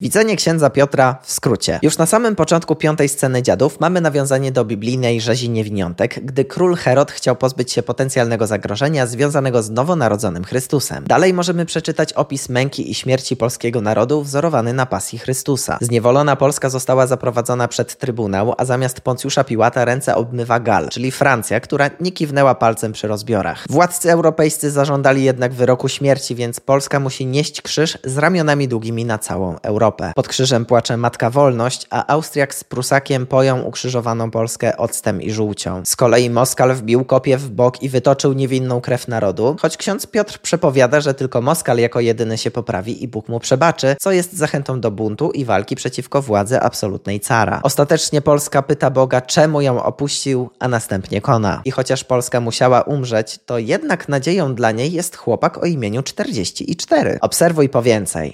Widzenie księdza Piotra w skrócie. Już na samym początku piątej sceny dziadów mamy nawiązanie do biblijnej rzezi niewiniątek, gdy król Herod chciał pozbyć się potencjalnego zagrożenia związanego z nowonarodzonym Chrystusem. Dalej możemy przeczytać opis męki i śmierci polskiego narodu wzorowany na pasji Chrystusa. Zniewolona Polska została zaprowadzona przed trybunał, a zamiast Poncjusza Piłata ręce obmywa Gal, czyli Francja, która nie kiwnęła palcem przy rozbiorach. Władcy europejscy zażądali jednak wyroku śmierci, więc Polska musi nieść krzyż z ramionami długimi na całą Europę. Europę. Pod krzyżem płacze Matka Wolność, a Austriak z Prusakiem poją ukrzyżowaną Polskę octem i żółcią. Z kolei Moskal wbił kopię w bok i wytoczył niewinną krew narodu, choć ksiądz Piotr przepowiada, że tylko Moskal jako jedyny się poprawi i Bóg mu przebaczy, co jest zachętą do buntu i walki przeciwko władzy absolutnej cara. Ostatecznie Polska pyta Boga, czemu ją opuścił, a następnie kona. I chociaż Polska musiała umrzeć, to jednak nadzieją dla niej jest chłopak o imieniu 44. Obserwuj po więcej.